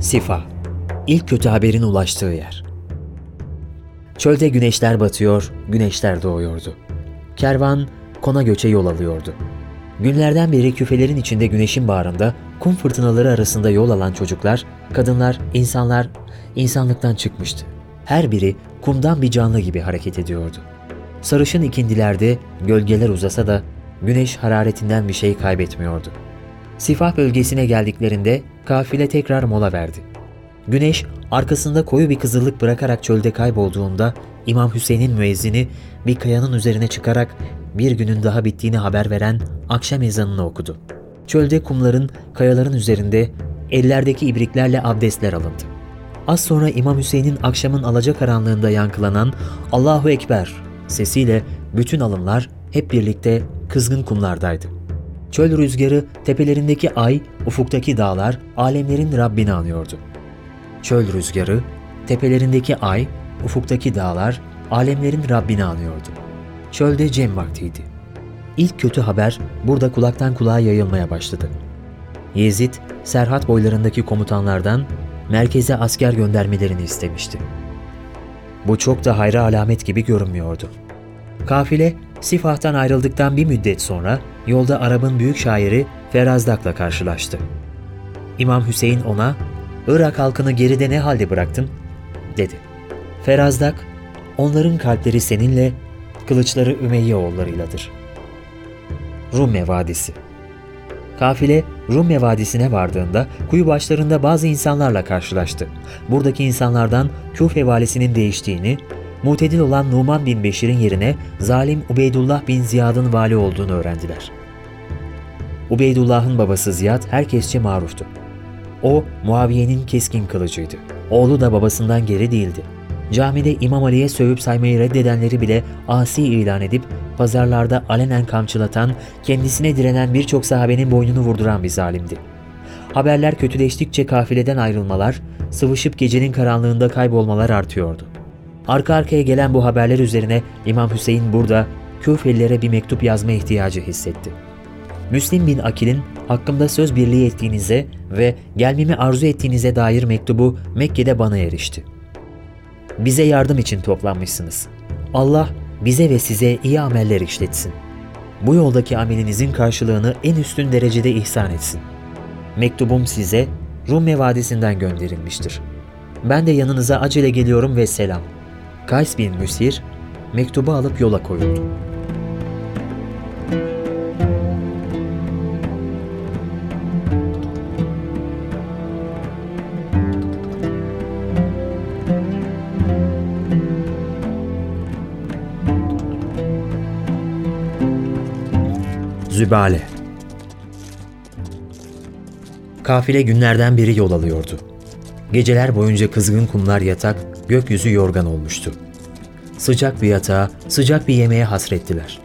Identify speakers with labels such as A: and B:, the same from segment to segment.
A: Sifa, ilk kötü haberin ulaştığı yer. Çölde güneşler batıyor, güneşler doğuyordu. Kervan kona göçe yol alıyordu. Günlerden beri küfelerin içinde güneşin bağrında, kum fırtınaları arasında yol alan çocuklar, kadınlar, insanlar insanlıktan çıkmıştı. Her biri kumdan bir canlı gibi hareket ediyordu. Sarışın ikindilerde gölgeler uzasa da güneş hararetinden bir şey kaybetmiyordu. Sifah bölgesine geldiklerinde kafile tekrar mola verdi. Güneş arkasında koyu bir kızıllık bırakarak çölde kaybolduğunda İmam Hüseyin'in müezzini bir kayanın üzerine çıkarak bir günün daha bittiğini haber veren akşam ezanını okudu. Çölde kumların, kayaların üzerinde ellerdeki ibriklerle abdestler alındı. Az sonra İmam Hüseyin'in akşamın alacakaranlığında yankılanan Allahu Ekber sesiyle bütün alımlar hep birlikte kızgın kumlardaydı. Çöl rüzgarı, tepelerindeki ay, ufuktaki dağlar, alemlerin Rabbini anıyordu. Çöl rüzgarı, tepelerindeki ay, ufuktaki dağlar, alemlerin Rabbini anıyordu. Çölde cem vaktiydi. İlk kötü haber burada kulaktan kulağa yayılmaya başladı. Yezid, Serhat boylarındaki komutanlardan merkeze asker göndermelerini istemişti. Bu çok da hayra alamet gibi görünmüyordu. Kafile Sifah'tan ayrıldıktan bir müddet sonra yolda Arap'ın büyük şairi Ferazdak'la karşılaştı. İmam Hüseyin ona, Irak halkını geride ne halde bıraktın? dedi. Ferazdak, onların kalpleri seninle, kılıçları Ümeyye oğullarıyladır. Rumme Vadisi Kafile Rumme Vadisi'ne vardığında kuyu başlarında bazı insanlarla karşılaştı. Buradaki insanlardan Küfe valisinin değiştiğini, mutedil olan Numan bin Beşir'in yerine zalim Ubeydullah bin Ziyad'ın vali olduğunu öğrendiler. Ubeydullah'ın babası Ziyad herkesçe maruftu. O, Muaviye'nin keskin kılıcıydı. Oğlu da babasından geri değildi. Camide İmam Ali'ye sövüp saymayı reddedenleri bile asi ilan edip pazarlarda alenen kamçılatan, kendisine direnen birçok sahabenin boynunu vurduran bir zalimdi. Haberler kötüleştikçe kafileden ayrılmalar, sıvışıp gecenin karanlığında kaybolmalar artıyordu. Arka arkaya gelen bu haberler üzerine İmam Hüseyin burada Küfelilere bir mektup yazma ihtiyacı hissetti. Müslim bin Akil'in hakkımda söz birliği ettiğinize ve gelmemi arzu ettiğinize dair mektubu Mekke'de bana erişti. Bize yardım için toplanmışsınız. Allah bize ve size iyi ameller işletsin. Bu yoldaki amelinizin karşılığını en üstün derecede ihsan etsin. Mektubum size Rumme Vadisi'nden gönderilmiştir. Ben de yanınıza acele geliyorum ve selam. Kays bin Müsir mektubu alıp yola koyuldu. Zübale Kafile günlerden beri yol alıyordu. Geceler boyunca kızgın kumlar yatak, gökyüzü yorgan olmuştu. Sıcak bir yatağa, sıcak bir yemeğe hasrettiler.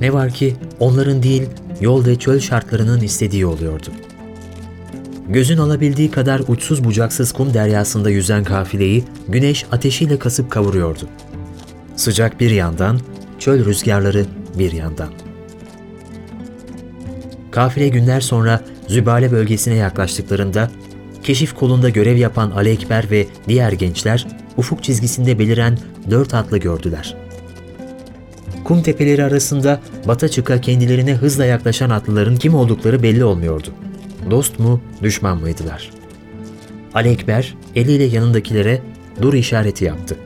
A: Ne var ki onların değil, yol ve çöl şartlarının istediği oluyordu. Gözün alabildiği kadar uçsuz bucaksız kum deryasında yüzen kafileyi güneş ateşiyle kasıp kavuruyordu. Sıcak bir yandan, çöl rüzgarları bir yandan. Kafile günler sonra Zübale bölgesine yaklaştıklarında keşif kolunda görev yapan Ali Ekber ve diğer gençler ufuk çizgisinde beliren dört atlı gördüler. Kum tepeleri arasında bata çıka kendilerine hızla yaklaşan atlıların kim oldukları belli olmuyordu. Dost mu, düşman mıydılar? Ali Ekber eliyle yanındakilere dur işareti yaptı.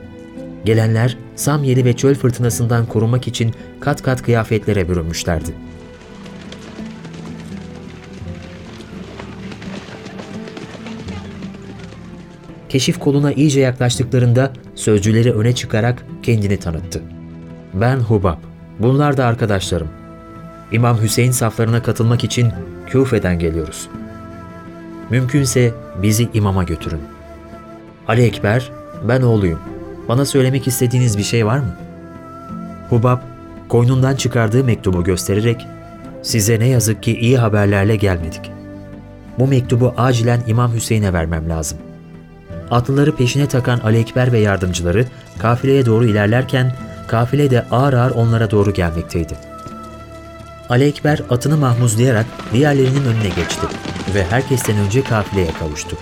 A: Gelenler Samyeli ve çöl fırtınasından korunmak için kat kat kıyafetlere bürünmüşlerdi. Keşif koluna iyice yaklaştıklarında sözcüleri öne çıkarak kendini tanıttı. Ben Hubab, bunlar da arkadaşlarım. İmam Hüseyin saflarına katılmak için Küfe'den geliyoruz. Mümkünse bizi imama götürün. Ali Ekber, ben oğluyum. Bana söylemek istediğiniz bir şey var mı? Hubab, koynundan çıkardığı mektubu göstererek, size ne yazık ki iyi haberlerle gelmedik. Bu mektubu acilen İmam Hüseyin'e vermem lazım. Atlıları peşine takan Ali Ekber ve yardımcıları kafileye doğru ilerlerken kafile de ağır ağır onlara doğru gelmekteydi. Ali Ekber atını mahmuzlayarak diğerlerinin önüne geçti ve herkesten önce kafileye kavuştu.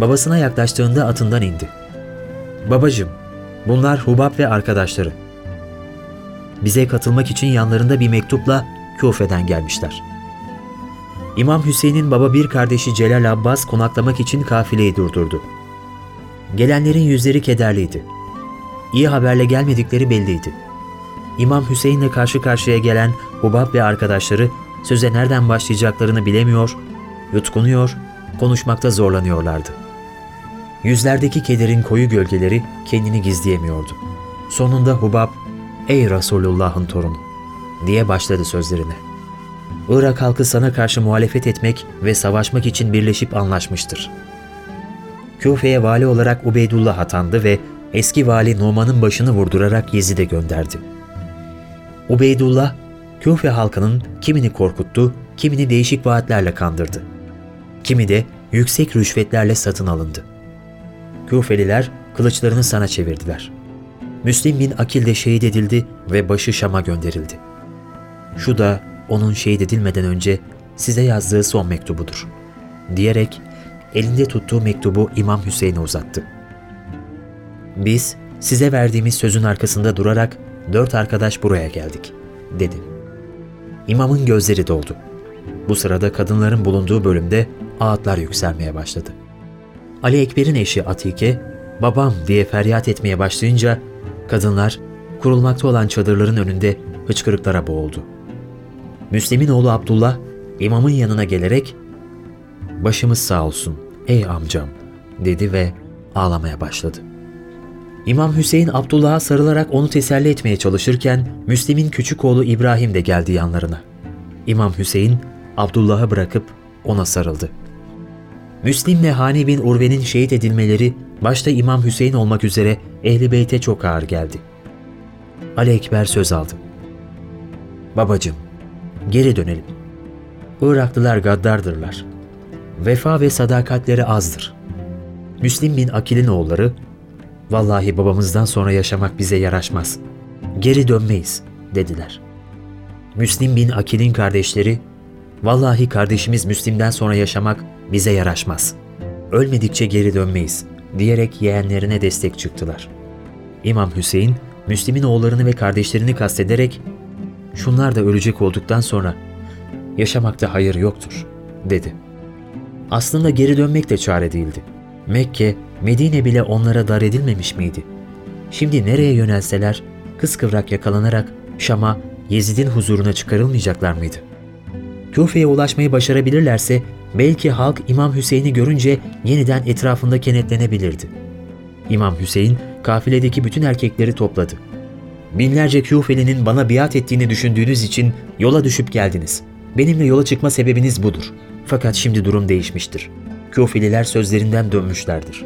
A: Babasına yaklaştığında atından indi. Babacım, bunlar Hubab ve arkadaşları. Bize katılmak için yanlarında bir mektupla Küfe'den gelmişler. İmam Hüseyin'in baba bir kardeşi Celal Abbas konaklamak için kafileyi durdurdu. Gelenlerin yüzleri kederliydi. İyi haberle gelmedikleri belliydi. İmam Hüseyin'le karşı karşıya gelen Hubab ve arkadaşları söze nereden başlayacaklarını bilemiyor, yutkunuyor, konuşmakta zorlanıyorlardı. Yüzlerdeki kederin koyu gölgeleri kendini gizleyemiyordu. Sonunda Hubab, ''Ey Resulullah'ın torunu'' diye başladı sözlerine. Irak halkı sana karşı muhalefet etmek ve savaşmak için birleşip anlaşmıştır. Küfe'ye vali olarak Ubeydullah atandı ve eski vali Numan'ın başını vurdurarak Yezid'e gönderdi. Ubeydullah, Küfe halkının kimini korkuttu, kimini değişik vaatlerle kandırdı. Kimi de yüksek rüşvetlerle satın alındı. Küfeliler kılıçlarını sana çevirdiler. Müslim bin Akil de şehit edildi ve başı Şam'a gönderildi. Şu da onun şehit edilmeden önce size yazdığı son mektubudur. Diyerek elinde tuttuğu mektubu İmam Hüseyin'e uzattı. Biz size verdiğimiz sözün arkasında durarak dört arkadaş buraya geldik, dedi. İmamın gözleri doldu. Bu sırada kadınların bulunduğu bölümde ağıtlar yükselmeye başladı. Ali Ekber'in eşi Atike, babam diye feryat etmeye başlayınca kadınlar kurulmakta olan çadırların önünde hıçkırıklara boğuldu. Müslim'in oğlu Abdullah imamın yanına gelerek ''Başımız sağ olsun ey amcam'' dedi ve ağlamaya başladı. İmam Hüseyin Abdullah'a sarılarak onu teselli etmeye çalışırken Müslim'in küçük oğlu İbrahim de geldi yanlarına. İmam Hüseyin Abdullah'ı bırakıp ona sarıldı. Müslim'le Hani bin Urve'nin şehit edilmeleri başta İmam Hüseyin olmak üzere Ehli Beyt'e çok ağır geldi. Ali Ekber söz aldı. Babacım, geri dönelim. Iraklılar gaddardırlar. Vefa ve sadakatleri azdır. Müslim bin Akil'in oğulları, vallahi babamızdan sonra yaşamak bize yaraşmaz. Geri dönmeyiz, dediler. Müslim bin Akil'in kardeşleri, vallahi kardeşimiz Müslim'den sonra yaşamak bize yaraşmaz. Ölmedikçe geri dönmeyiz, diyerek yeğenlerine destek çıktılar. İmam Hüseyin, Müslim'in oğullarını ve kardeşlerini kastederek şunlar da ölecek olduktan sonra yaşamakta hayır yoktur, dedi. Aslında geri dönmek de çare değildi. Mekke, Medine bile onlara dar edilmemiş miydi? Şimdi nereye yönelseler, kıskıvrak yakalanarak Şam'a, Yezid'in huzuruna çıkarılmayacaklar mıydı? Küfe'ye ulaşmayı başarabilirlerse belki halk İmam Hüseyin'i görünce yeniden etrafında kenetlenebilirdi. İmam Hüseyin kafiledeki bütün erkekleri topladı. Binlerce Küfeli'nin bana biat ettiğini düşündüğünüz için yola düşüp geldiniz. Benimle yola çıkma sebebiniz budur. Fakat şimdi durum değişmiştir. Küfeliler sözlerinden dönmüşlerdir.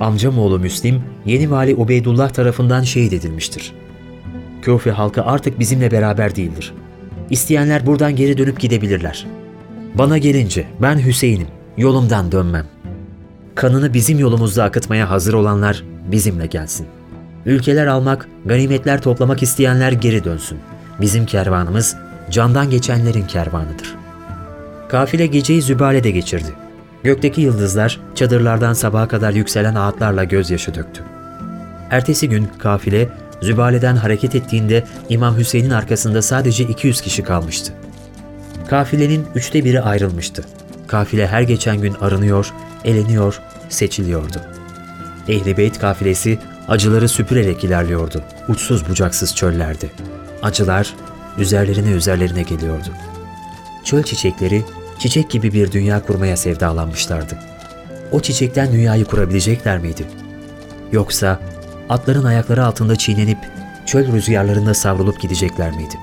A: Amcam oğlu Müslim, yeni vali Ubeydullah tarafından şehit edilmiştir. Küfe halkı artık bizimle beraber değildir. İsteyenler buradan geri dönüp gidebilirler. Bana gelince ben Hüseyin'im, yolumdan dönmem. Kanını bizim yolumuzda akıtmaya hazır olanlar bizimle gelsin. Ülkeler almak, ganimetler toplamak isteyenler geri dönsün. Bizim kervanımız candan geçenlerin kervanıdır. Kafile geceyi Zübale'de geçirdi. Gökteki yıldızlar çadırlardan sabaha kadar yükselen ağıtlarla gözyaşı döktü. Ertesi gün kafile Zübale'den hareket ettiğinde İmam Hüseyin'in arkasında sadece 200 kişi kalmıştı. Kafilenin üçte biri ayrılmıştı. Kafile her geçen gün arınıyor, eleniyor, seçiliyordu. Ehli Beyt kafilesi acıları süpürerek ilerliyordu. Uçsuz bucaksız çöllerde. Acılar üzerlerine üzerlerine geliyordu. Çöl çiçekleri çiçek gibi bir dünya kurmaya sevdalanmışlardı. O çiçekten dünyayı kurabilecekler miydi? Yoksa atların ayakları altında çiğnenip çöl rüzgarlarında savrulup gidecekler miydi?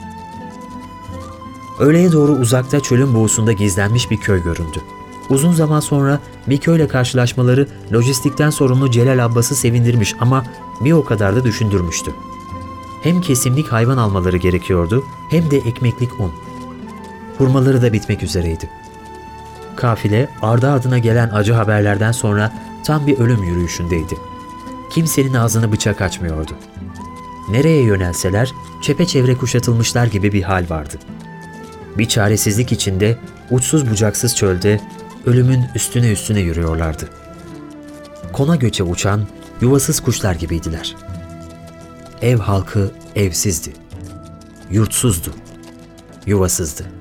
A: Öğleye doğru uzakta çölün boğusunda gizlenmiş bir köy göründü. Uzun zaman sonra bir köyle karşılaşmaları lojistikten sorumlu Celal Abbas'ı sevindirmiş ama bir o kadar da düşündürmüştü. Hem kesimlik hayvan almaları gerekiyordu hem de ekmeklik un. Hurmaları da bitmek üzereydi. Kafile ardı ardına gelen acı haberlerden sonra tam bir ölüm yürüyüşündeydi. Kimsenin ağzını bıçak açmıyordu. Nereye yönelseler çepeçevre kuşatılmışlar gibi bir hal vardı. Bir çaresizlik içinde uçsuz bucaksız çölde ölümün üstüne üstüne yürüyorlardı. kona göçe uçan yuvasız kuşlar gibiydiler. Ev halkı evsizdi, yurtsuzdu, yuvasızdı.